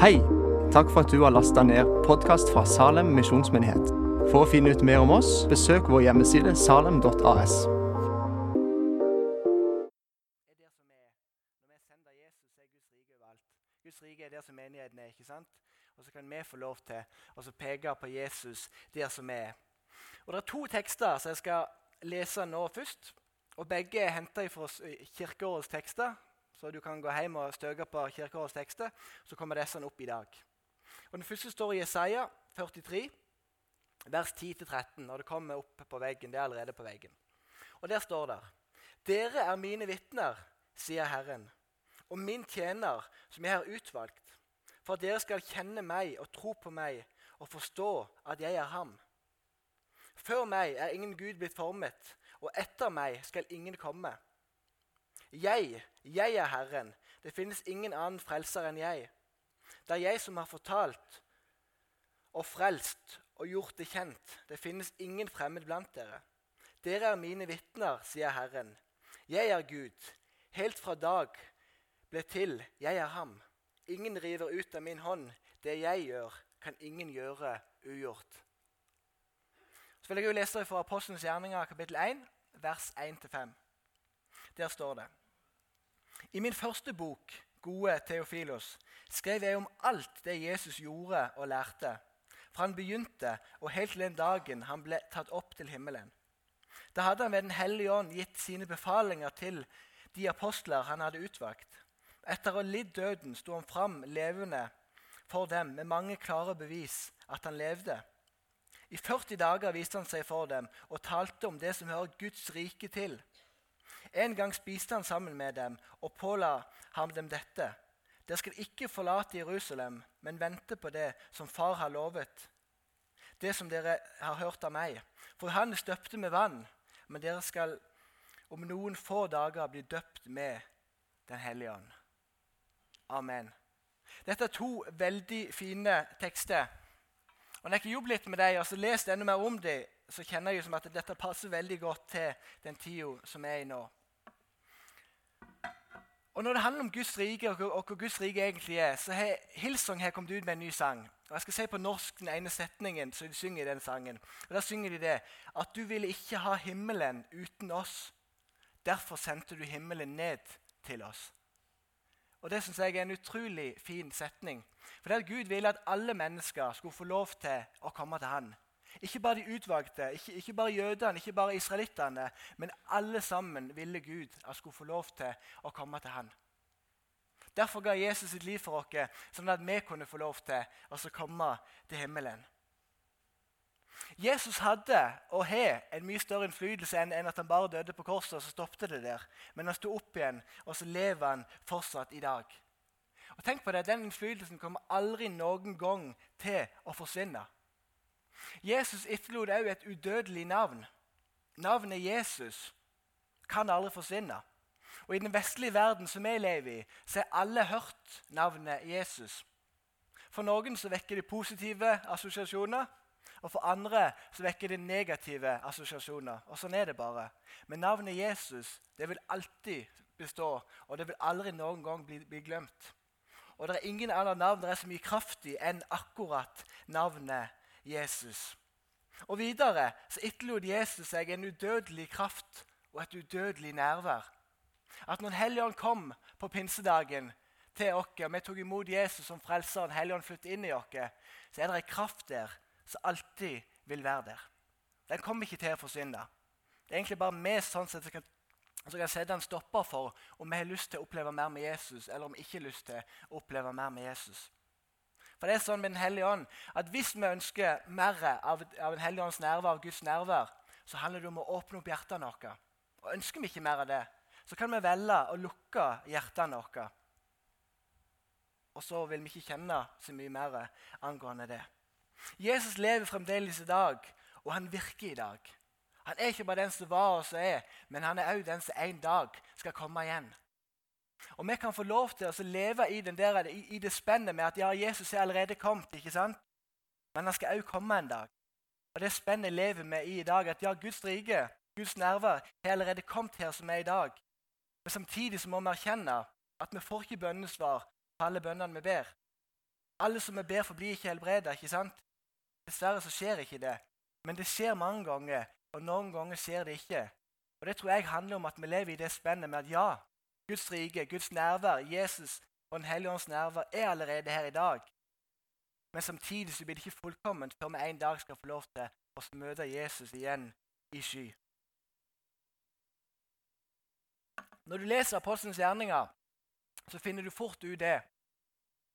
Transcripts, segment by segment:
Hei! Takk for at du har lasta ned podkast fra Salem misjonsmyndighet. For å finne ut mer om oss, besøk vår hjemmeside salem.as. Guds rike er der som menigheten er. ikke sant? Og så kan vi få lov til å peke på Jesus der som er. Og Det er to tekster som jeg skal lese nå først. og Begge er henta fra kirkeårets tekster. Så du kan gå hjem og støke på kirkeårets tekster. Så kommer disse opp i dag. Og Den første står i Jesaja 43, vers 10-13. Og det kommer opp på veggen. Det er allerede på veggen. Og Der står det dere er mine vitner, sier Herren, og min tjener, som jeg har utvalgt, for at dere skal kjenne meg og tro på meg og forstå at jeg er ham. Før meg er ingen Gud blitt formet, og etter meg skal ingen komme. Jeg, jeg er Herren, det finnes ingen annen frelser enn jeg. Det er jeg som har fortalt og frelst og gjort det kjent. Det finnes ingen fremmed blant dere. Dere er mine vitner, sier Herren. Jeg er Gud. Helt fra dag ble til, jeg er ham. Ingen river ut av min hånd. Det jeg gjør, kan ingen gjøre ugjort. Så vil jeg jo lese fra Apostelens gjerninger kapittel 1, vers 1-5. Der står det I min første bok, Gode Theofilos, skrev jeg om alt det Jesus gjorde og lærte, fra han begynte og helt til den dagen han ble tatt opp til himmelen. Da hadde han ved Den hellige ånd gitt sine befalinger til de apostler han hadde utvalgt. Etter å ha lidd døden sto han fram levende for dem med mange klare bevis at han levde. I 40 dager viste han seg for dem og talte om det som hører Guds rike til. En gang spiste han sammen med dem og påla ham dem dette. Dere skal ikke forlate Jerusalem, men vente på det som far har lovet. Det som dere har hørt av meg. For han støpte med vann, men dere skal om noen få dager bli døpt med Den hellige ånd. Amen. Dette er to veldig fine tekster. Og Når jeg ikke jobber litt med dem og så leser enda mer om dem, så kjenner jeg som at dette passer veldig godt til den tida som er i nå. Og Når det handler om Guds rike og hvor Guds rike egentlig er, så har Hillsong har kommet ut med en ny sang. Og Jeg skal si på norsk den ene setningen som de synger i den sangen. Og Da synger de det at du ville ikke ha himmelen uten oss. Derfor sendte du himmelen ned til oss. Og Det synes jeg er en utrolig fin setning. For det at Gud ville at alle mennesker skulle få lov til å komme til Han. Ikke bare de utvalgte, ikke, ikke bare jødene, ikke bare israelittene, men alle sammen ville Gud at skulle få lov til å komme til Han. Derfor ga Jesus sitt liv for oss, sånn at vi kunne få lov til å komme til himmelen. Jesus hadde og har en mye større innflytelse enn at han bare døde på korset, og så stoppte det der. Men han sto opp igjen, og så lever han fortsatt i dag. Og tenk på det, Den innflytelsen kommer aldri noen gang til å forsvinne. Jesus etterlot også et udødelig navn. Navnet Jesus kan aldri forsvinne. Og I den vestlige verden som vi lever i, så har alle hørt navnet Jesus. For noen så vekker det positive assosiasjoner, og for andre så vekker det negative assosiasjoner. Og Sånn er det bare. Men navnet Jesus det vil alltid bestå, og det vil aldri noen gang bli, bli glemt. Og det er ingen andre navn der er så mye kraftig enn akkurat navnet Jesus. Og Videre så etterlot Jesus seg en udødelig kraft og et udødelig nærvær. At når Helligånd kom på pinsedagen til oss, og vi tok imot Jesus som frelser, Helligånd flyttet inn i oss, så er det en kraft der som alltid vil være der. Den kommer ikke til å forsvinne. Det er egentlig bare vi sånn sett, som kan, som kan sette en stopper for om vi har lyst til å oppleve mer med Jesus, eller om vi ikke har lyst til å oppleve mer med Jesus. For det er sånn med Den hellige ånd at Hvis vi ønsker mer av, av Den hellige ånds nærvær, av Guds nærvær, så handler det om å åpne opp hjertene våre. Og Ønsker vi ikke mer av det, så kan vi velge å lukke hjertene våre. Og så vil vi ikke kjenne så mye mer angående det. Jesus lever fremdeles i dag, og han virker i dag. Han er ikke bare den som var og som er, men han er òg den som en dag skal komme igjen. Og Vi kan få lov til å leve i, der, i, det spennet med at ja, Jesus er allerede kommet. ikke sant? Men han skal òg komme en dag. Og Det spennet lever vi i i dag. At ja, Guds rike, Guds nerver, har allerede kommet her som er i dag. Men samtidig så må vi erkjenne at vi får ikke bønnesvar på alle bønnene vi ber. Alle som vi ber for, blir ikke helbreda. Ikke sant? Dessverre så skjer ikke det. Men det skjer mange ganger, og noen ganger skjer det ikke. Og Det tror jeg handler om at vi lever i det spennet med at ja, Guds rike, Guds nærvær, Jesus og Den hellige ånds nærvær er allerede her i dag. Men samtidig så blir det ikke fullkomment før vi en dag skal få lov til å møte Jesus igjen i sky. Når du leser Apostelens gjerninger, så finner du fort ut det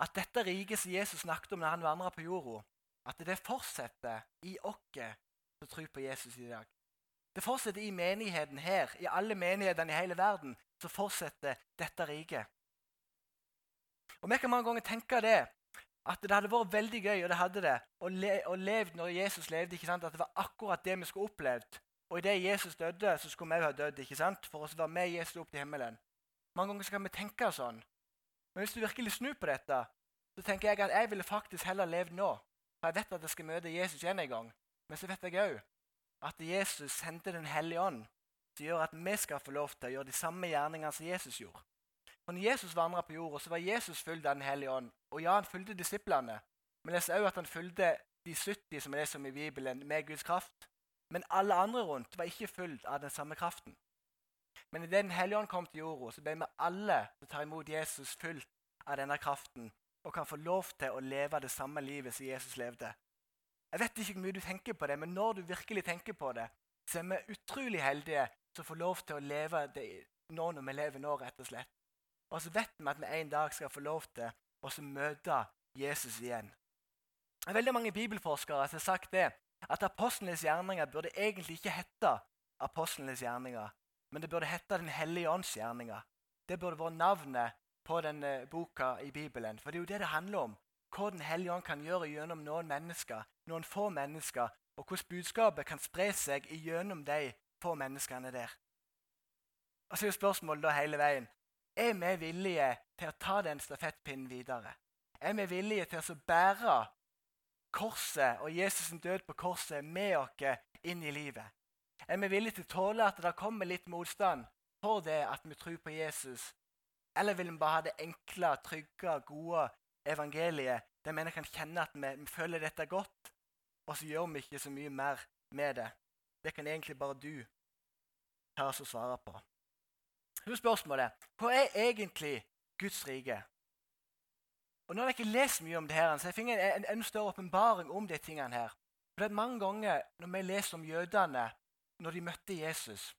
at dette riket som Jesus snakket om når han vandra på jorda, at det fortsetter i oss som tror på Jesus i dag. Det fortsetter i menigheten her, i alle menighetene i hele verden. Så fortsetter dette riket. Og Vi kan mange ganger tenke det, at det hadde vært veldig gøy og det hadde det, å, le, å leve når Jesus levde. ikke sant? At det var akkurat det vi skulle opplevd. Og idet Jesus døde, så skulle vi òg ha dødd ikke sant? for å være med Jesus opp til himmelen. Mange ganger kan vi tenke sånn. Men hvis du virkelig snur på dette, så tenker jeg at jeg ville faktisk heller levd nå. For jeg vet at jeg skal møte Jesus igjen en gang. Men så vet jeg òg at Jesus sendte Den hellige ånd, som gjør at vi skal få lov til å gjøre de samme gjerningene som Jesus gjorde. Når Jesus vandra på jorda, så var Jesus fulgt av Den hellige ånd. Og ja, han fulgte disiplene. Men jeg ser òg at han fulgte de 70 som er det som i Bibelen, med Guds kraft. Men alle andre rundt var ikke fulgt av den samme kraften. Men idet Den hellige ånd kom til jorda, så ble vi alle som tar imot Jesus, fulgt av denne kraften og kan få lov til å leve det samme livet som Jesus levde. Jeg vet ikke hvor mye du tenker på det, men når du virkelig tenker på det, så er vi utrolig heldige som får lov til å leve det nå når vi lever nå, rett og slett. Og så vet vi at vi en dag skal få lov til å møte Jesus igjen. Veldig mange bibelforskere har sagt det, at apostlenes gjerninger burde egentlig ikke hete apostlenes gjerninger, men det burde hete Den hellige ånds gjerninger. Det burde vært navnet på denne boka i Bibelen. For det er jo det det handler om. Hva Den hellige ånd kan gjøre gjennom noen mennesker, noen få mennesker, og hvordan budskapet kan spre seg gjennom de få menneskene der. Og så er jo spørsmålet da hele veien er vi villige til å ta den stafettpinnen videre. Er vi villige til å bære korset og Jesus' død på korset med oss inn i livet? Er vi villige til å tåle at det kommer litt motstand for det at vi tror på Jesus eller vil vi bare ha det enkle, trygge, gode evangeliet der vi kan kjenne at vi, vi føler dette godt, og så gjør vi ikke så mye mer med det? Det kan egentlig bare du ta oss og svare på. Så spørsmålet hva er egentlig Guds rike? Og Nå har jeg ikke lest mye om det her, så jeg fikk en, en enda større åpenbaring om de tingene her. For det er Mange ganger når vi leser om jødene når de møtte Jesus,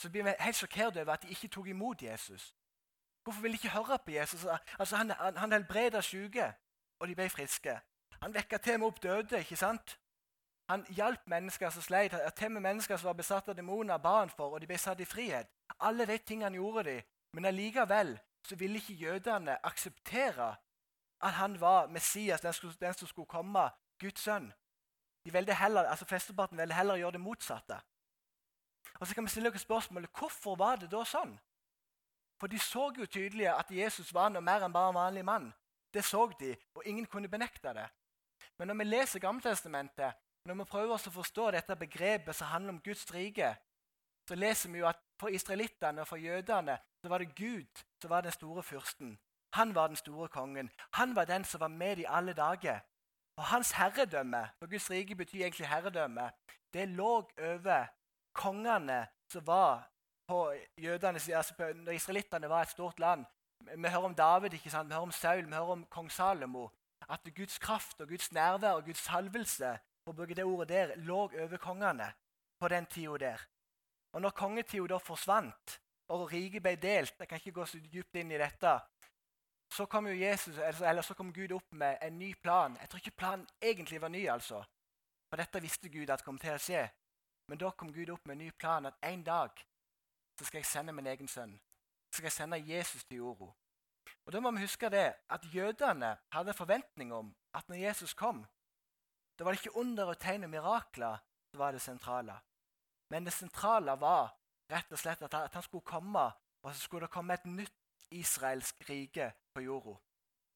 så blir vi helt sjokkert over at de ikke tok imot Jesus. Hvorfor vil de ikke høre på Jesus? Altså, Han, han, han helbreda syke, og de ble friske. Han vekka til meg opp døde. ikke sant? Han hjalp mennesker som sleit. Til og med mennesker som var besatt av demoner, ba han for, og de ble satt i frihet. Alle de tingene gjorde de, men allikevel så ville ikke jødene akseptere at han var Messias, den, skulle, den som skulle komme, Guds sønn. De veldig heller, altså Flesteparten ville heller gjøre det motsatte. Og så kan vi stille oss spørsmålet, Hvorfor var det da sånn? For de så jo tydelig at Jesus var noe mer enn bare en vanlig mann. Det så de, og ingen kunne benekte det. Men når vi leser Gammeltestamentet, når vi prøver oss å forstå dette begrepet som handler om Guds rike, så leser vi jo at for israelittene og for jødene så var det Gud som var den store fyrsten. Han var den store kongen. Han var den som var med i alle dager. Og hans herredømme, for Guds rike betyr egentlig herredømme, det lå over kongene som var på jødene, altså når israelittene var et stort land. Vi hører om David, ikke sant? vi hører om Saul, vi hører om kong Salomo. At Guds kraft og Guds nærvær og Guds salvelse for å bruke det ordet der, lå over kongene på den tida der. Og når kongetida da forsvant, og riket ble delt Jeg kan ikke gå så dypt inn i dette. Så kom jo Jesus, eller så kom Gud opp med en ny plan. Jeg tror ikke planen egentlig var ny, altså. For dette visste Gud at kom til å skje. Men da kom Gud opp med en ny plan at en dag så skal jeg sende min egen sønn. Så skal jeg sende Jesus til jorda. Og Da må vi huske det, at jødene hadde forventning om at når Jesus kom, da var det ikke under og tegn og mirakler som var det sentrale. Men det sentrale var rett og slett at han skulle komme, og så skulle det komme et nytt israelsk rike på jorda.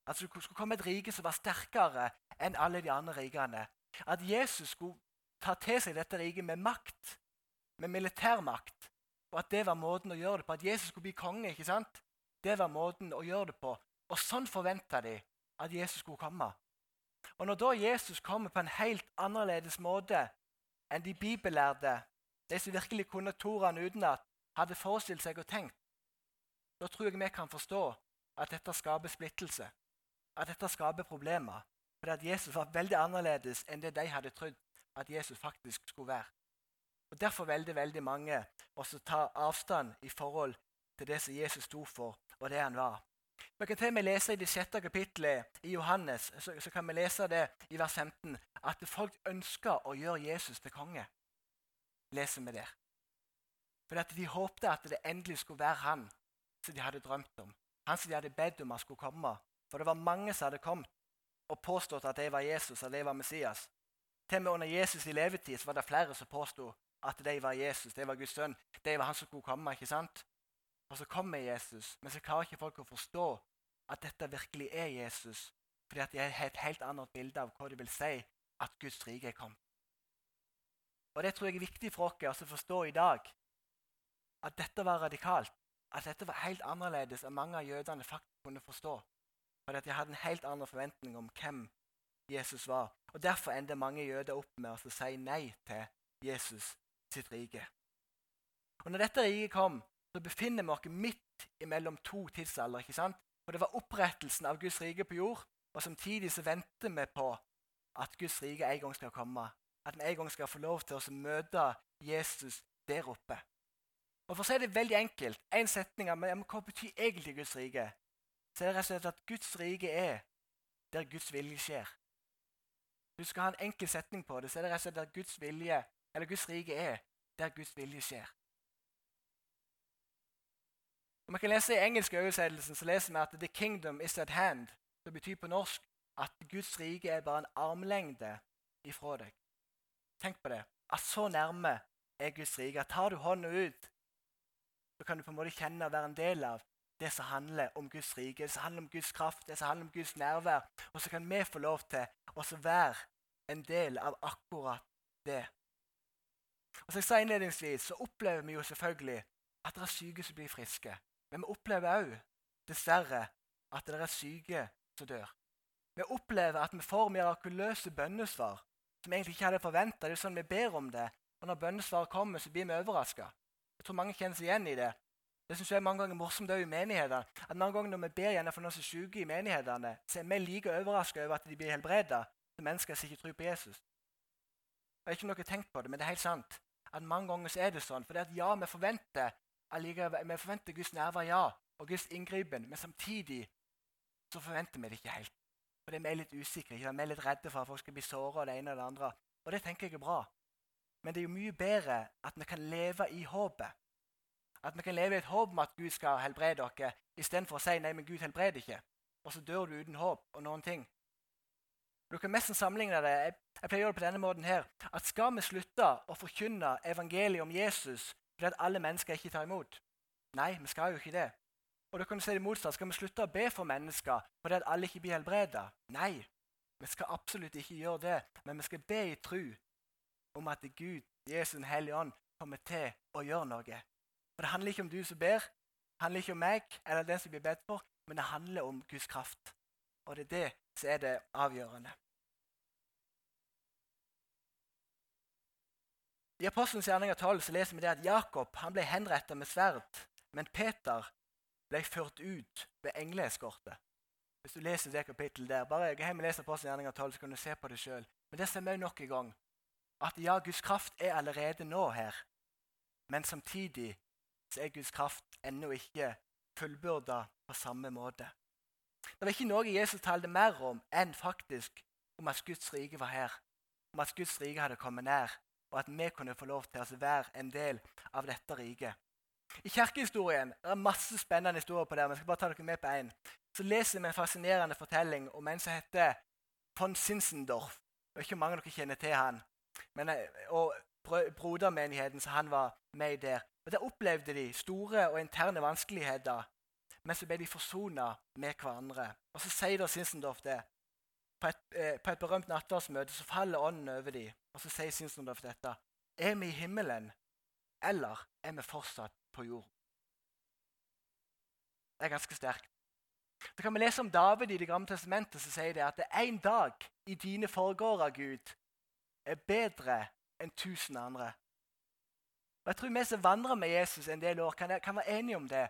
At det skulle komme et rike som var sterkere enn alle de andre rikene. At Jesus skulle ta til seg dette riket med makt, med militærmakt, og at det var måten å gjøre det på. At Jesus skulle bli konge. ikke sant? Det var måten å gjøre det på. Og sånn forventa de at Jesus skulle komme. Og Når da Jesus kommer på en helt annerledes måte enn de bibellærde, de som virkelig kunne Toraen utenat, hadde forestilt seg og tenkt, da tror jeg vi kan forstå at dette skaper splittelse. At dette skaper problemer. Fordi at Jesus var veldig annerledes enn det de hadde trodd at Jesus faktisk skulle være. Og Derfor velger veldig mange å ta avstand i forhold til det som Jesus sto for, og det han var. Vi kan vi og lese i det sjette kapittelet i Johannes så, så, kan vi lese det i vers 15, at folk ønsker å gjøre Jesus til konge. Leser vi der. Fordi at De håpte at det endelig skulle være han som de hadde drømt om. Han som de hadde bedt om at skulle komme. For det var mange som hadde kommet og påstått at de var Jesus at de var Messias. Til og med under Jesus i levetid så var det flere som påsto at de var Jesus, de var Guds sønn. De var han som skulle komme. ikke sant? Og så kommer Jesus, men så klarer ikke folk å forstå at dette virkelig er Jesus, fordi at de har et helt annet bilde av hva det vil si at Guds rike er kommet. Og Det tror jeg er viktig for oss å forstå i dag, at dette var radikalt. At dette var helt annerledes enn mange av jødene faktisk kunne forstå. Fordi at de hadde en helt annen forventning om hvem Jesus var. Og Derfor ender mange jøder opp med å si nei til Jesus sitt rike. Og Når dette riket kom, så befinner vi oss midt imellom to tidsalder. ikke sant? For Det var opprettelsen av Guds rike på jord, og samtidig så venter vi på at Guds rike en gang skal komme. At vi en gang skal få lov til å møte Jesus der oppe. Og For å si det veldig enkelt, en setning av hva betyr egentlig Guds rike? Så er det rett og slett at Guds rike er der Guds vilje skjer. Du skal ha en enkel setning på det, så er det rett og slett at Guds vilje, eller Guds rike er der Guds vilje skjer. Om vi kan lese I engelske oversettelsen så leser vi at 'the kingdom is at hand'. Det betyr på norsk at Guds rike er bare en armlengde ifra deg. Tenk på det. At så nærme er Guds rike. Tar du hånda ut, så kan du på en måte kjenne og være en del av det som handler om Guds rike, det som handler om Guds kraft, det som handler om Guds nærvær. Og så kan vi få lov til å være en del av akkurat det. Og som jeg sa innledningsvis, så opplever vi jo selvfølgelig at det er syke som blir friske. Men vi opplever òg, dessverre, at det er syke som dør. Vi opplever at vi får mirakuløse bønnesvar som vi egentlig ikke hadde forventa. Det er sånn vi ber om det, og når bønnesvaret kommer, så blir vi overraska. Jeg tror mange kjenner seg igjen i det. Det synes jeg er mange ganger morsomt i menighetene. At mange ganger når vi ber gjerne for noen som er syke i menighetene, så er vi like overraska over at de blir helbreda som mennesker som ikke tror på Jesus. Jeg har ikke noe tenkt på det, men det er helt sant. At Mange ganger så er det sånn. For det at ja, vi forventer allikevel, vi forventer Guds nærvær, ja, og Guds inngripen, men samtidig så forventer vi det ikke helt. For det er Vi litt usikre, vi er litt redde for at folk skal bli såra av det ene eller det andre. Og det tenker jeg er bra. Men det er jo mye bedre at vi kan leve i håpet. At vi kan leve i et håp om at Gud skal helbrede dere, istedenfor å si nei, men Gud helbreder ikke. Og så dør du uten håp og noen ting. Du kan mest sammenligne det jeg, jeg pleier å gjøre det på denne måten her, at skal vi slutte å forkynne evangeliet om Jesus fordi at alle mennesker ikke tar imot. Nei, vi skal jo ikke det. Og da kan du si det motsatt. Skal vi slutte å be for mennesker fordi at alle ikke blir helbreda? Nei, vi skal absolutt ikke gjøre det. Men vi skal be i tro om at Gud, Jesus Den hellige ånd, kommer til å gjøre noe. For Det handler ikke om du som ber, det handler ikke om meg eller den som blir bedt for, men det handler om Guds kraft. Og det er det som er det avgjørende. I Apostelens gjerninger 12 så leser vi det at Jakob han ble henrettet med sverd, men Peter ble ført ut ved engleeskorte. Hvis du leser det kapittelet der, bare gå hjem og les Apostelens gjerninger 12, så kan du se på det sjøl. Men det ser vi nok en gang. At ja, Guds kraft er allerede nå her. Men samtidig så er Guds kraft ennå ikke fullbyrda på samme måte. Det var ikke noe Jesus talte mer om enn faktisk om at Guds rike var her. Om at Guds rike hadde kommet nær og at vi kunne få lov til å være en del av dette riket. I kirkehistorien det er masse spennende historier på det, men jeg skal bare ta dere med på en. Så leser vi en fascinerende fortelling om en som heter von Sinsendorf. Det er ikke mange dere kjenner til han. Men, og brodermenigheten så han var med i der. Og Der opplevde de store og interne vanskeligheter, men så ble de forsona med hverandre. Og Så sier da Sinsendorf det. På et, eh, på et berømt nattverdsmøte så faller ånden over dem. Og så sier Sinsendorf dette. Er vi i himmelen, eller er vi fortsatt på jord? Det er ganske sterkt. Så kan vi lese om David i Det gamle testamentet, så sier det at det en dag i dine forgårder, Gud, er bedre enn tusen andre. Og Jeg tror vi som vandrer med Jesus en del år, kan, kan være enige om det.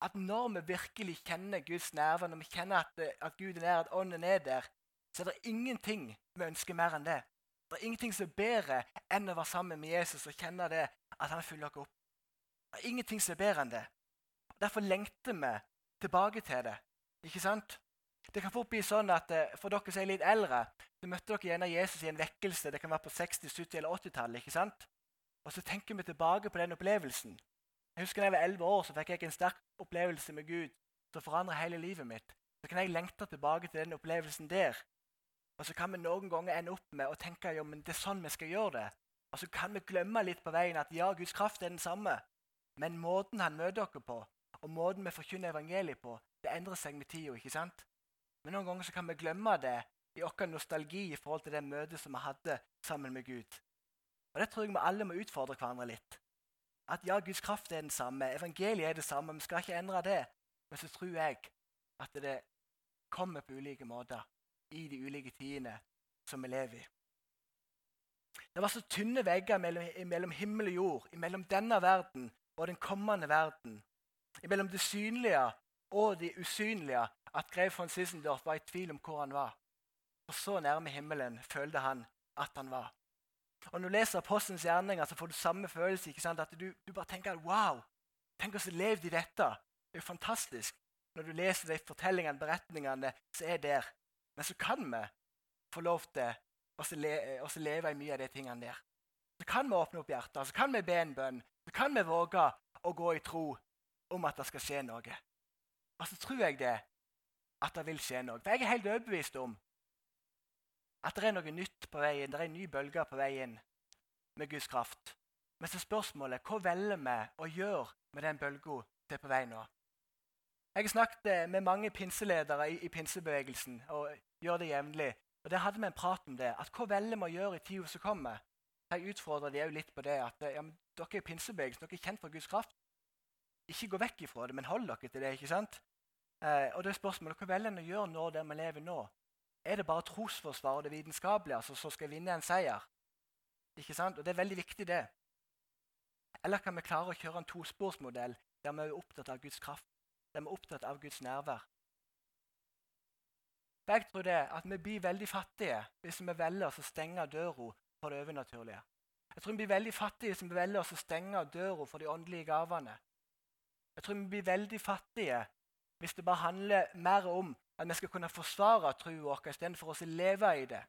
At når vi virkelig kjenner Guds nærvær, når vi kjenner at, at Gud er nær, at Ånden er der, så er det ingenting vi ønsker mer enn det. Det er ingenting som er bedre enn å være sammen med Jesus og kjenne det, at han fyller oss opp. Det er ingenting som er bedre enn det. Derfor lengter vi tilbake til det. Ikke sant? Det kan fort bli sånn at eh, For dere som er litt eldre, så møtte dere gjerne Jesus i en vekkelse. Det kan være på 60-, 70- eller 80-tallet. ikke sant? Og så tenker vi tilbake på den opplevelsen. Jeg husker da jeg var 11 år, så fikk jeg en sterk opplevelse med Gud som forandret hele livet mitt. Så kan jeg lengte tilbake til den opplevelsen der. Og så kan vi noen ganger ende opp med å tenke ja, men det er sånn vi skal gjøre det. Og så kan vi glemme litt på veien at ja, Guds kraft er den samme. Men måten han møter dere på, og måten vi forkynner evangeliet på, det endrer seg med tida. ikke sant? Men noen ganger så kan vi glemme det i vår nostalgi i forhold til det møtet som vi hadde sammen med Gud. Og Det tror jeg vi alle må utfordre hverandre litt. At ja, Guds kraft er den samme, evangeliet er det samme, vi skal ikke endre det. Men så tror jeg at det kommer på ulike måter i de ulike tidene som vi lever i. Det var så tynne vegger mellom, mellom himmel og jord, mellom denne verden og den kommende verden. Mellom det synlige og det usynlige at grev von Sissendorf var i tvil om hvor han var. Og så nærme himmelen følte han at han var. Og Når du leser Apostelens gjerninger, så får du samme følelse. ikke sant? At du, du bare tenker wow, tenk oss levd i dette. Det er jo fantastisk. Når du leser de fortellingene, beretningene, så er der. Men så kan vi få lov til å leve i mye av de tingene der. Så kan vi åpne opp hjertet, så kan vi be en bønn. Så kan vi våge å gå i tro om at det skal skje noe. Og så tror jeg det, at det vil skje noe. For jeg er helt overbevist om at det er noe nytt på veien, det er en ny bølge på veien med Guds kraft. Men så spørsmålet hva velger vi å gjøre med den bølga til på vei nå? Jeg har snakket eh, med mange pinseledere i, i pinsebevegelsen og gjør det jevnlig. Og Der hadde vi en prat om det. at Hva velger vi å gjøre i tida som kommer? Jeg utfordrer de litt på det. at ja, Dere er pinsebevegelsen, dere er kjent for Guds kraft. Ikke gå vekk ifra det, men hold dere til det. ikke sant? Eh, og det er spørsmålet, Hva velger en å gjøre nå der vi lever nå? Er det bare trosforsvar og det vitenskapelige altså, som skal vinne en seier? Ikke sant? Og Det er veldig viktig, det. Eller kan vi klare å kjøre en tosporsmodell der vi er opptatt av Guds kraft, vi er opptatt av Guds nærvær? Jeg tror det at vi blir veldig fattige hvis vi velger å stenge døra for det overnaturlige. Jeg tror vi blir veldig fattige hvis vi velger å stenge døra for de åndelige gavene. Jeg tror vi blir veldig fattige hvis det bare handler mer om at vi skal kunne forsvare troen vår istedenfor å leve i det.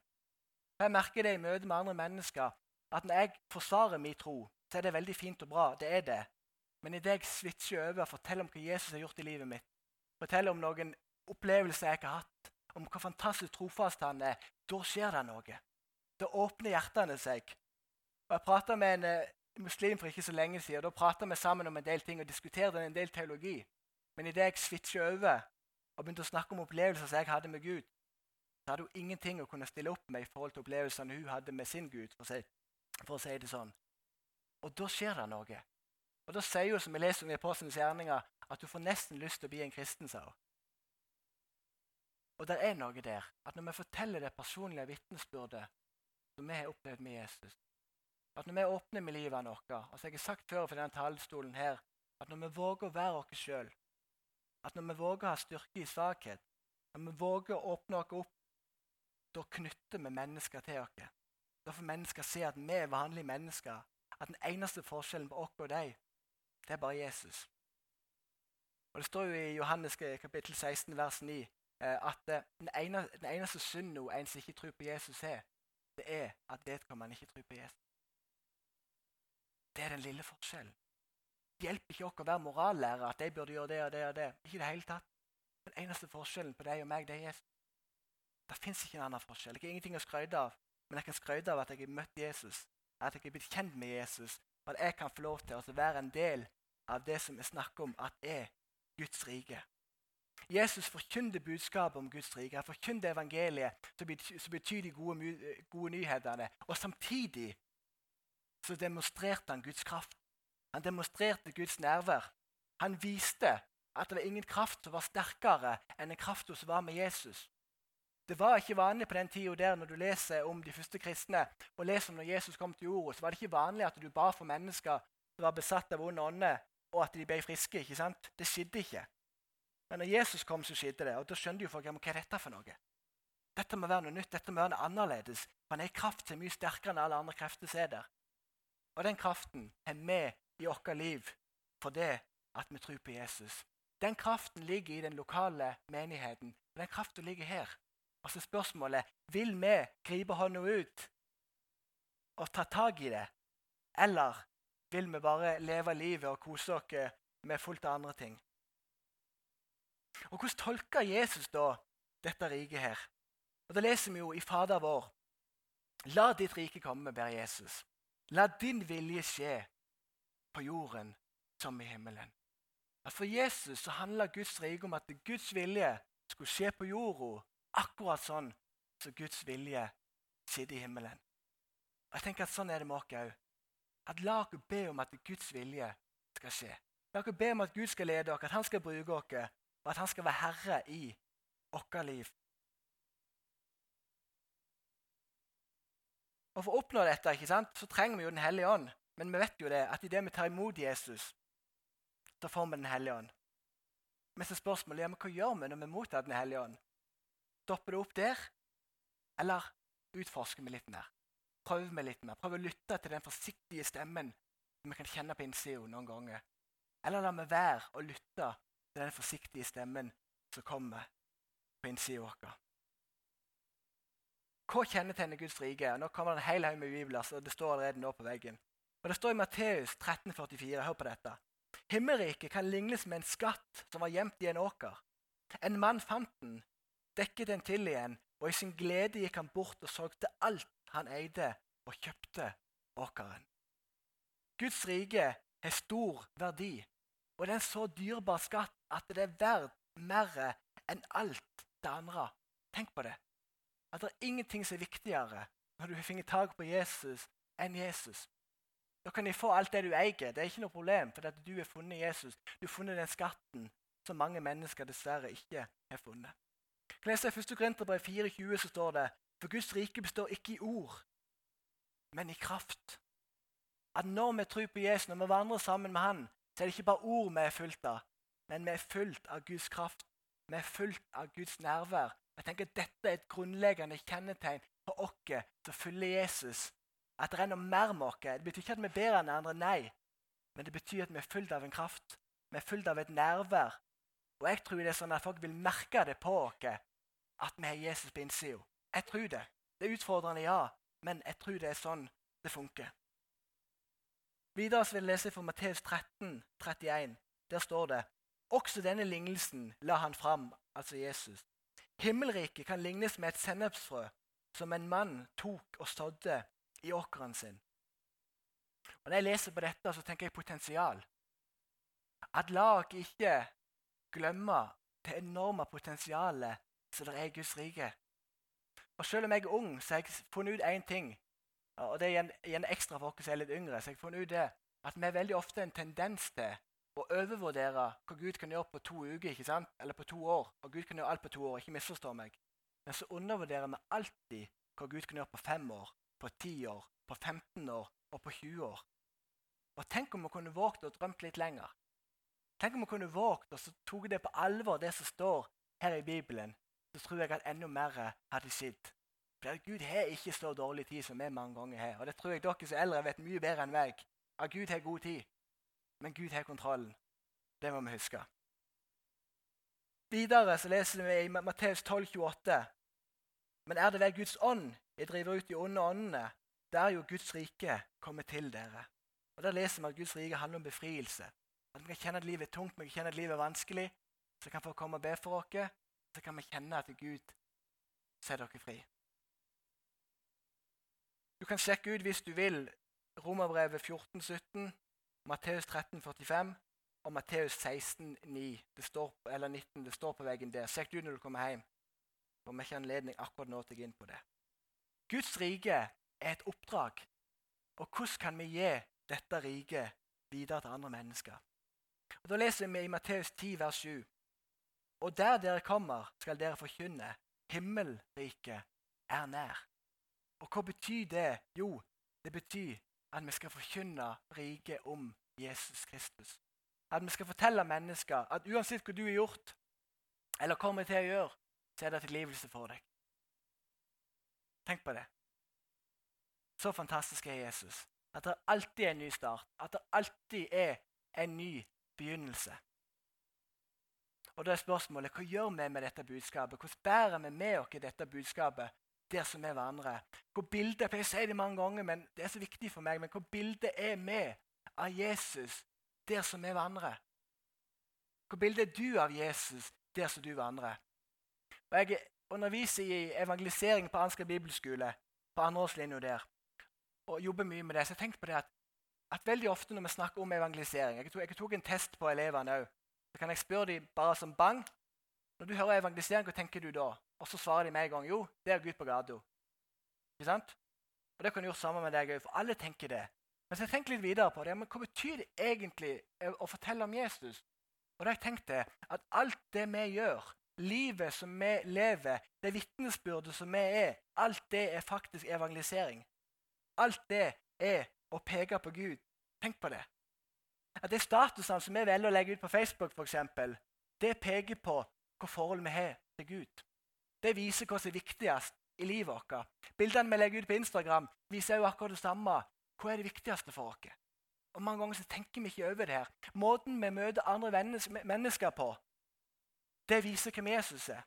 Jeg merker det i møte med andre mennesker at når jeg forsvarer min tro, så er det veldig fint og bra. Det er det. Men idet jeg switcher over og forteller om hva Jesus har gjort i livet mitt, forteller om noen opplevelser jeg har hatt, om hvor fantastisk trofast han er, da skjer det noe. Da åpner hjertene seg. Og Jeg prata med en uh, muslim for ikke så lenge siden. Da prata vi sammen om en del ting og diskuterte en del teologi. Men idet jeg switcher over og begynte å snakke om opplevelser som jeg hadde med Gud, så hadde hun ingenting å kunne stille opp med i forhold til opplevelsene hun hadde med sin Gud. for å si, for å si det sånn. Og da skjer det noe. Og Da sier hun, som vi leser om i Apostlenes gjerninger, at du får nesten lyst til å bli en kristen. sa hun. Og det er noe der, at når vi forteller det personlige vitnesbyrdet som vi har opplevd med Jesus, at når vi åpner med livet vårt altså Jeg har sagt før fra denne talerstolen her, at når vi våger å være oss sjøl, at når vi våger å ha styrke i svakhet, når vi våger å åpne oss opp, da knytter vi mennesker til oss. Da får mennesker se at vi er vanlige mennesker. At den eneste forskjellen på oss og dem, det er bare Jesus. Og Det står jo i Johannes kapittel 16, vers 9 eh, at eh, den eneste, den eneste synden en som ikke tror på Jesus, har, det er at vedkommende ikke tror på Jesus. Det er den lille forskjellen. Det hjelper ikke oss å være morallærere at de burde gjøre det og det og det. Ikke det hele tatt. Den eneste forskjellen på deg og meg, det er Jesus. Det fins ikke en annen forskjell. Jeg har ingenting å skryte av, men jeg kan skryte av at jeg har møtt Jesus, at jeg har blitt kjent med Jesus, og at jeg kan få lov til å være en del av det som vi snakker om at er Guds rike. Jesus forkynner budskapet om Guds rike. Han forkynner evangeliet, som betyr de gode, gode nyhetene. Og samtidig så demonstrerte han Guds kraft. Han demonstrerte Guds nærvær. Han viste at det var ingen kraft som var sterkere enn den kraften som var med Jesus. Det var ikke vanlig på den tida der når du leser om de første kristne, og leser om når Jesus kom til jorda, så var det ikke vanlig at du ba for mennesker som var besatt av onde ånder, og at de ble friske. ikke sant? Det skjedde ikke. Men når Jesus kom, så skjedde det. Og da skjønte jo folk hva er dette for noe. Dette må være noe nytt, dette må være noe annerledes. Han er kraft som er mye sterkere enn alle andre krefter som er der. Og den kraften er med i vårt liv for det at vi tror på Jesus. Den kraften ligger i den lokale menigheten. og Den kraften ligger her. Og så spørsmålet vil vi gripe hånda ut og ta tak i det, eller vil vi bare leve livet og kose oss med fullt av andre ting? Og Hvordan tolker Jesus da dette riket her? Og Da leser vi jo i Fader vår La ditt rike komme, ber Jesus. La din vilje skje på jorden som i himmelen. At For Jesus så handla Guds rike om at Guds vilje skulle skje på jorda akkurat sånn som Guds vilje sitter i himmelen. Og jeg tenker at Sånn er det med oss òg. At La oss be om at Guds vilje skal skje. La oss be om at Gud skal lede oss, at Han skal bruke oss, og at Han skal være herre i vårt liv. Og For å oppnå dette ikke sant, så trenger vi jo Den hellige ånd. Men vi vet jo det, at idet vi tar imot Jesus, da får vi Den hellige ånd. Men så spørsmålet er hva gjør vi når vi mottar Den hellige ånd? Stopper det opp der, eller utforsker vi litt mer? Prøver meg litt mer? Prøv å lytte til den forsiktige stemmen som vi kan kjenne på innsida noen ganger? Eller la meg være å lytte til den forsiktige stemmen som kommer på innsida vår? Hva kjennetegner Guds rike? Nå kommer det en hel haug med bibler, så det står allerede nå på veggen. Og Det står i Matteus 13,44. Hør på dette. Himmelriket kan lignes med en skatt som var gjemt i en åker. En mann fant den, dekket den til igjen, og i sin glede gikk han bort og solgte alt han eide, og kjøpte åkeren. Guds rike har stor verdi, og det er en så dyrebar skatt at det er verdt mer enn alt det andre. Tenk på det. At det er ingenting som er viktigere når du har fått tak på Jesus, enn Jesus. Da kan de få alt det du eier. Det er ikke noe problem, for du har funnet Jesus. Du har funnet den skatten som mange mennesker dessverre ikke har funnet. Jeg leser 1. Korinterbrev 24, så står det For Guds rike består ikke i ord, men i kraft. At når vi tror på Jesus, når vi vandrer sammen med Han, så er det ikke bare ord vi er fullt av, men vi er fullt av Guds kraft. Vi er fullt av Guds nærvær. Jeg tenker at Dette er et grunnleggende kjennetegn på oss som følger Jesus. At det er noe mer med oss. Det betyr ikke at vi er bedre enn andre, nei. Men det betyr at vi er fullt av en kraft. Vi er fullt av et nærvær. Og jeg tror det er sånn at folk vil merke det på oss at vi har Jesus på innsida. Jeg tror det. Det er utfordrende, ja, men jeg tror det er sånn det funker. Videre vil jeg lese fra Matteus 13, 31. Der står det også denne lignelsen la han fram, altså Jesus. Himmelriket kan lignes med et sennepsfrø som en mann tok og sådde i åkeren sin. Og Når jeg leser på dette, så tenker jeg potensial. At la oss ikke glemme det enorme potensialet som det er i Guds rike. Og Selv om jeg er ung, så har jeg funnet ut én ting. Og Det er igjen, ekstra for oss som er litt yngre. så jeg funnet ut det, At vi har veldig ofte en tendens til å overvurdere hva Gud kan gjøre på to uker ikke sant? eller på to år. Og Gud kan gjøre alt på to år, ikke misforstå meg. Men så undervurderer vi alltid hva Gud kan gjøre på fem år, på ti år, på 15 år og på 20 år. Og Tenk om vi kunne våget å drømme litt lenger. Tenk om vi kunne våget og så tok det på alvor, det som står her i Bibelen. Så tror jeg at enda mer hadde skjedd. For Gud har ikke så dårlig tid som vi mange ganger har. Og det tror jeg dere som eldre vet mye bedre enn meg. At Gud har god tid. Men Gud har kontrollen. Det må vi huske. Videre så leser vi i Matteus 12, 28. Men er det ved Guds ånd jeg driver ut de onde åndene, Der er jo Guds rike kommet til dere. Og Der leser vi at Guds rike handler om befrielse. At vi kan kjenne at livet er tungt, vi kan kjenne at livet er vanskelig. Så kan få komme og be for oss. Så kan vi kjenne at Gud setter dere fri. Du kan sjekke ut hvis du vil Romerbrevet 14, 17, Matteus 13, 45 og Matteus 16, 9, det står, eller 19. Det står på veggen der. Sjekk det ut når du kommer hjem. For vi har ikke anledning akkurat nå til å gå inn på det. Guds rike er et oppdrag. Og hvordan kan vi gi dette riket videre til andre mennesker? Og Da leser vi i Matteus 10, vers 7. Og der dere kommer, skal dere forkynne. Himmelriket er nær. Og hva betyr det? Jo, det betyr at vi skal forkynne riket om Jesus Kristus. At vi skal fortelle mennesker at uansett hva du har gjort, eller kommer til å gjøre, så er det tilgivelse for deg. Tenk på det. Så fantastisk er Jesus. At det alltid er en ny start. At det alltid er en ny begynnelse. Og da er spørsmålet hva gjør vi med dette budskapet? Hvordan bærer vi med oss dette budskapet der som er hverandre? Hvor bildet, Jeg sier det mange ganger, men det er så viktig for meg, men hvor bildet er vi av Jesus der som er hverandre? Hvor bildet er du av Jesus der som du vandrer? Og Jeg underviser i evangelisering på Ansgar bibelskole på andreårslinja der. Og jobber mye med det. Så jeg tenkte på det at, at veldig ofte når vi snakker om evangelisering Jeg tok, jeg tok en test på elevene òg. Så kan jeg spørre dem bare som bang. Når du hører evangelisering, hva tenker du da? Og så svarer de med en gang jo, det er Gud på gata. Ikke sant? Og Det kan du gjøre sammen med deg òg, for alle tenker det. Men så tenker litt videre på det, men hva betyr det egentlig å fortelle om Jesus? Og da jeg tenkt det, at alt det vi gjør, livet som vi lever, det vitnesbyrdet som vi er, alt det er faktisk evangelisering. Alt det er å peke på Gud. Tenk på det. At det statusene som vi velger å legge ut på Facebook, for eksempel, det peker på hva forhold vi har til Gud. Det viser hva som er viktigst i livet vårt. Bildene vi legger ut på Instagram, viser jo akkurat det samme. Hva er det viktigste for oss? Og Mange ganger så tenker vi ikke over det her. Måten vi møter andre mennesker på, det viser hvem Jesus er.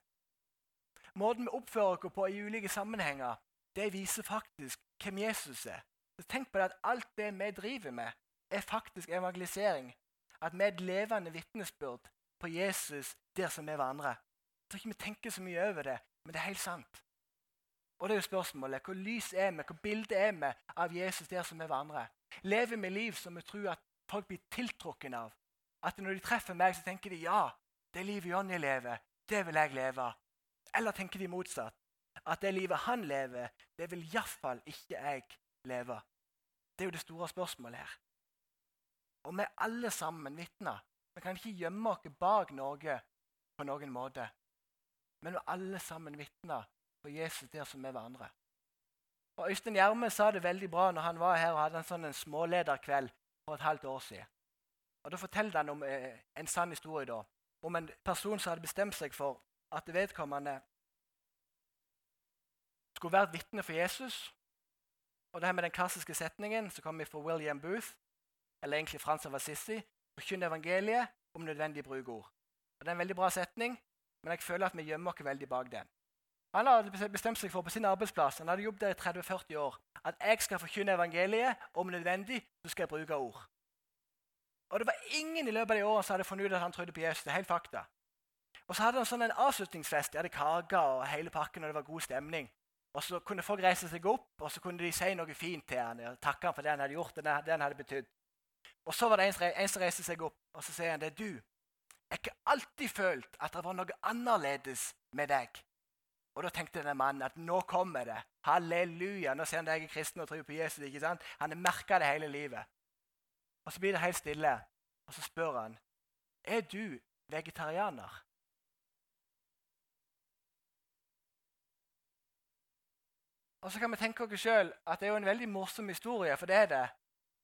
Måten vi oppfører oss på i ulike sammenhenger, det viser faktisk hvem Jesus er. Så Tenk på det at alt det vi driver med, er faktisk evangelisering. At vi er et levende vitnesbyrd på Jesus der som er hverandre. Jeg tror ikke vi tenker så mye over det, men det er helt sant. Og det er jo spørsmålet, Hvor lys er vi, hvor bilde er vi av Jesus der som er hverandre? Lever vi liv som vi tror at folk blir tiltrukken av? At når de treffer meg, så tenker de ja, det livet Jonny lever, det vil jeg leve. Eller tenker de motsatt? At det livet han lever, det vil iallfall ikke jeg leve. Det er jo det store spørsmålet her. Og vi er alle sammen vitner. Vi kan ikke gjemme oss bak noe på noen måte. Men vi er alle sammen vitner på Jesus der som er hverandre. Og Øystein Gjerme sa det veldig bra når han var her og hadde en sånn en smålederkveld for et halvt år siden. Og Da fortalte han om eh, en sann historie da, om en person som hadde bestemt seg for at vedkommende skulle være et vitne for Jesus. Og det her med den klassiske setningen som kommer fra William Booth, eller egentlig Frans av Assisi, forkynne evangeliet om nødvendig bruk ord. Og Det er en veldig bra setning, men jeg føler at vi gjemmer oss veldig bak den. Han hadde bestemt seg for på sin arbeidsplass han hadde jobbet der i 30-40 år, at jeg skal forkynne evangeliet. Om nødvendig så skal jeg bruke ord. Og Det var ingen i løpet av de årene som hadde funnet ut at han trodde på Jesus. det er helt fakta. Og så hadde han sånn en avslutningsfest. De hadde kaker og hele pakken, og det var god stemning. Og Så kunne folk reise seg opp og så kunne de si noe fint til han, og takke han for det han hadde gjort. det han hadde betydd. Og Så var det en, som reiste seg opp og så sier han, det er du. Jeg har ikke alltid følt at det var noe annerledes med deg. Og Da tenkte denne mannen at nå kommer det. Halleluja. Nå ser han jeg er kristen og tror på Jesus. ikke sant? Han har merka det hele livet. Og Så blir det helt stille, og så spør han er du vegetarianer. Og Så kan vi tenke oss sjøl at det er jo en veldig morsom historie, for det er det.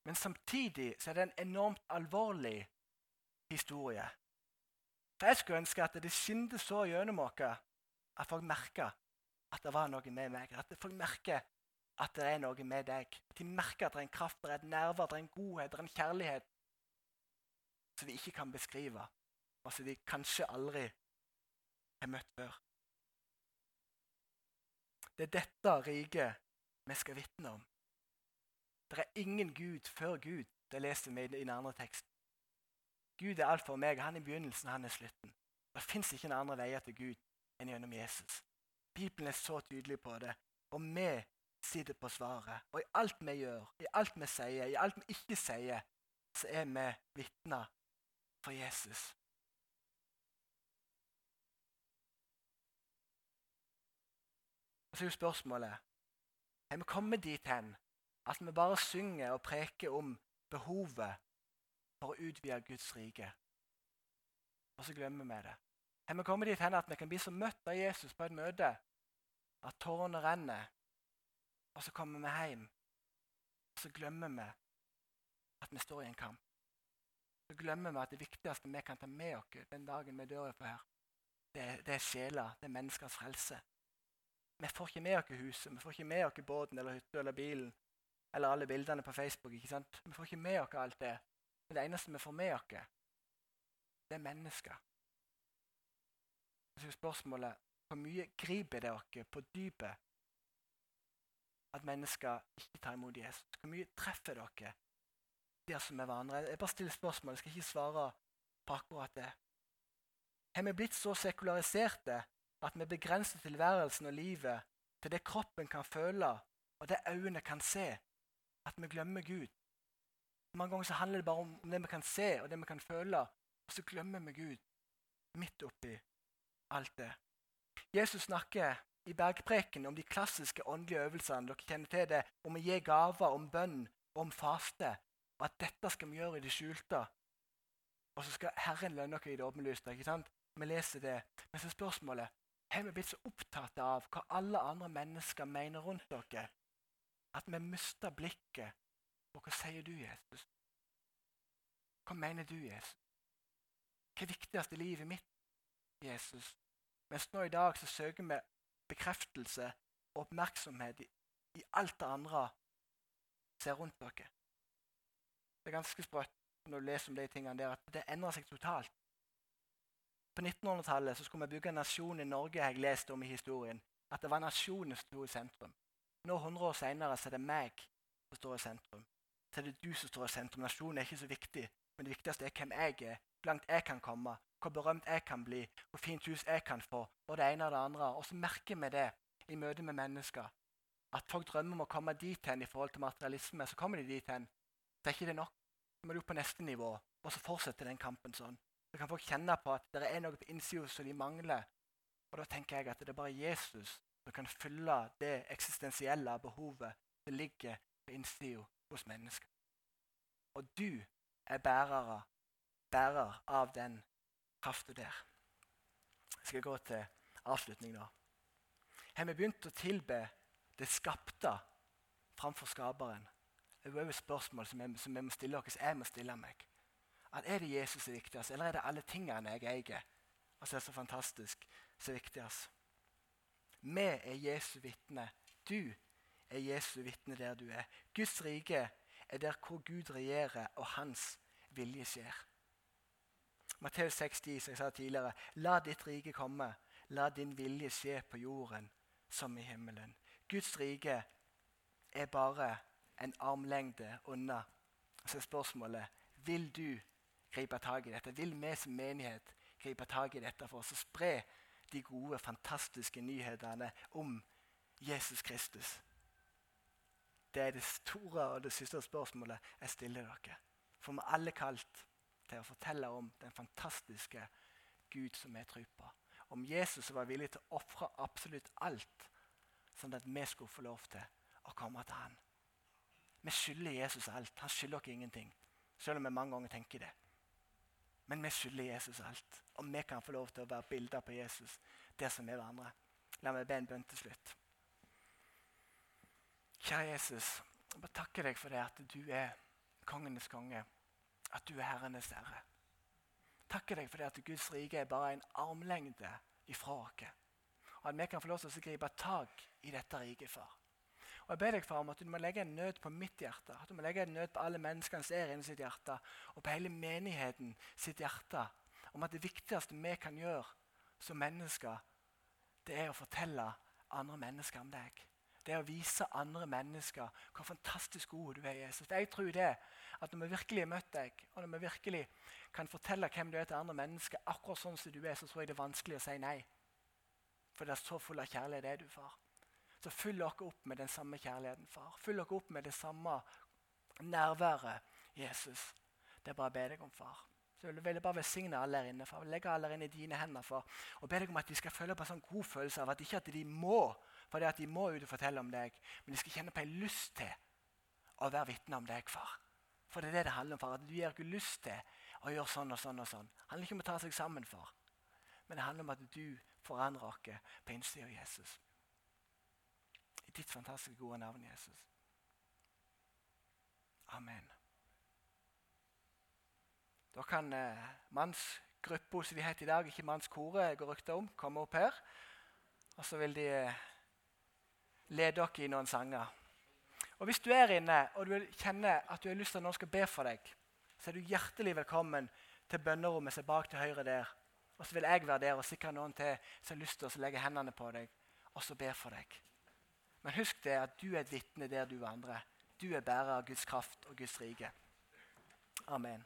Men samtidig så er det en enormt alvorlig historie. For Jeg skulle ønske at det skinte så gjennom oss at folk merker at det var noe med meg. At folk merker at det er noe med deg. At de merker at det er en kraft, det er et nerver, det er en godhet, det er en kjærlighet som vi ikke kan beskrive, og som vi kanskje aldri har møtt før. Det er dette riket vi skal vitne om. Det er ingen Gud før Gud. Det leser vi i den andre teksten. Gud er alt for meg. Han er begynnelsen, han er slutten. Det fins ikke noen andre veier til Gud enn gjennom Jesus. Bibelen er så tydelig på det. Og vi sitter på svaret. Og i alt vi gjør, i alt vi sier, i alt vi ikke sier, så er vi vitner for Jesus. Og så er jo spørsmålet har vi kommet dit hen at vi bare synger og preker om behovet for å utvide Guds rike? og så glemmer vi det. Har vi kommet dit hen at vi kan bli så møtt av Jesus på et møte at tårene renner, og så kommer vi hjem, og så glemmer vi at vi står i en kamp. Så glemmer vi at det viktigste vi kan ta med oss den dagen vi dør på her, det er, det er sjela, det er menneskers frelse. Vi får ikke med oss huset, vi får ikke med oss båten eller hytta eller bilen eller alle bildene på Facebook. ikke sant? Vi får ikke med oss alt det. Men det eneste vi får med oss, det er mennesker. Så spørsmålet hvor mye griper det dere på dypet at mennesker ikke tar imot Jesus? Hvor mye treffer dere der som er hverandre? Jeg bare stiller spørsmål, jeg skal ikke svare på akkurat det. Har vi blitt så sekulariserte at vi begrenser tilværelsen og livet til det kroppen kan føle, og det øynene kan se, at vi glemmer Gud? Mange ganger så handler det bare om det vi kan se og det vi kan føle, og så glemmer vi Gud midt oppi alt det. Jesus snakker i bergpreken om de klassiske åndelige øvelsene. Dere kjenner til det, Om å gi gaver, om bønn, om faste. Og at dette skal vi gjøre i det skjulte. Og så skal Herren lønne dere i det åpenlyste. ikke sant? Vi leser det. Men så er spørsmålet har vi blitt så opptatt av hva alle andre mennesker mener rundt dere, at vi mister blikket på hva sier du, Jesus? Hva mener du, Jesus? Hva er viktigst i livet mitt, Jesus? Mens nå i dag så søker vi bekreftelse og oppmerksomhet i, i alt det andre ser rundt dere. Det er ganske sprøtt når du leser om de tingene der, at det endrer seg totalt. På 1900-tallet skulle vi bygge en nasjon i Norge, jeg leste om i historien. At det var nasjonen som sto i sentrum. Nå, 100 år senere, så er det meg som står i sentrum. Så er det du som står i sentrum. Nasjonen er ikke så viktig, men det viktigste er hvem jeg er, hvor langt jeg kan komme, hvor berømt jeg kan bli, hvor fint hus jeg kan få, og det ene og det andre. Og så merker vi det i møte med mennesker. At folk drømmer om å komme dit hen i forhold til materialisme. Så kommer de dit hen. Så er ikke det nok. Så må du opp på neste nivå, og så fortsetter den kampen sånn. Så kan folk kjenne på at det er noe på innsida som de mangler. Og da tenker jeg at det er bare Jesus som kan fylle det eksistensielle behovet som ligger på innsida hos mennesker. Og du er bærere, bærer av den krafta der. Jeg skal gå til avslutning nå. Har vi begynt å tilbe det skapte framfor skaperen? Det er jo et spørsmål som jeg, som jeg må stille oss. Jeg må stille meg. At Er det Jesus som er viktigst, eller er det alle tingene jeg eier? som er så fantastisk som er viktigst. Vi er Jesu vitne. Du er Jesu vitne der du er. Guds rike er der hvor Gud regjerer og hans vilje skjer. Matteus 60, som jeg sa tidligere. La ditt rike komme. La din vilje skje på jorden som i himmelen. Guds rike er bare en armlengde unna. Så er spørsmålet vil du gripe tak i dette. Vil vi som menighet gripe tak i dette for oss og spre de gode, fantastiske nyhetene om Jesus Kristus? Det er det store og det siste spørsmålet jeg stiller dere. For vi er alle kalt til å fortelle om den fantastiske Gud som vi tror på. Om Jesus var villig til å ofre absolutt alt, sånn at vi skulle få lov til å komme til han. Vi skylder Jesus alt. Han skylder oss ingenting. Selv om vi mange ganger tenker det. Men vi skylder Jesus alt. Og vi kan få lov til å være bilder på Jesus der som er hverandre. La meg be en bønn til slutt. Kjære Jesus, jeg bare takker deg for det at du er kongenes konge. At du er herrenes herre. Takker deg for det at Guds rike er bare en armlengde ifra oss. Og at vi kan få lov til å gripe tak i dette riket, far. Og Jeg ber deg far om at du må legge en nød på mitt hjerte, at du må legge en nød på alle menneskene som er inni sitt hjerte, og på hele menigheten sitt hjerte, om at det viktigste vi kan gjøre som mennesker, det er å fortelle andre mennesker om deg. Det er å vise andre mennesker hvor fantastisk god du er, Jesus. Jeg tror det, at Når vi virkelig har møtt deg, og når vi virkelig kan fortelle hvem du er til andre mennesker, akkurat sånn som du er, så tror jeg det er vanskelig å si nei. For det er så full av kjærlighet, er du, far. Så fyll dere opp med den samme kjærligheten, far. Fyll dere opp med det samme nærværet, Jesus. Det er bare å be deg om, far. Så jeg vil bare velsigne alle her inne. far. Legge alle her inne i dine hender. far. Og be deg om at de skal føle på en sånn god følelse av at ikke at de må, for det at de må ut og fortelle om deg, men de skal kjenne på en lyst til å være vitne om deg, far. For det er det det handler om, far. At du gir ikke lyst til å gjøre sånn og sånn. og sånn. Det handler ikke om å ta seg sammen far. men det handler om at du forandrer oss på innsida av Jesus. Ditt fantastiske gode navn, Jesus. Amen. Da kan eh, mannsgruppa som de heter i dag, ikke mannskoret, går rykter om, komme opp her. Og så vil de eh, lede dere i noen sanger. Og Hvis du er inne og du kjenner at du har lyst til at noen skal be for deg, så er du hjertelig velkommen til bønnerommet som er bak til høyre der. Og så vil jeg være der og sikre noen til som har lyst til å legge hendene på deg og så be for deg. Men husk det at du er et vitne der du vandrer. Du er bærer av Guds kraft og Guds rike. Amen.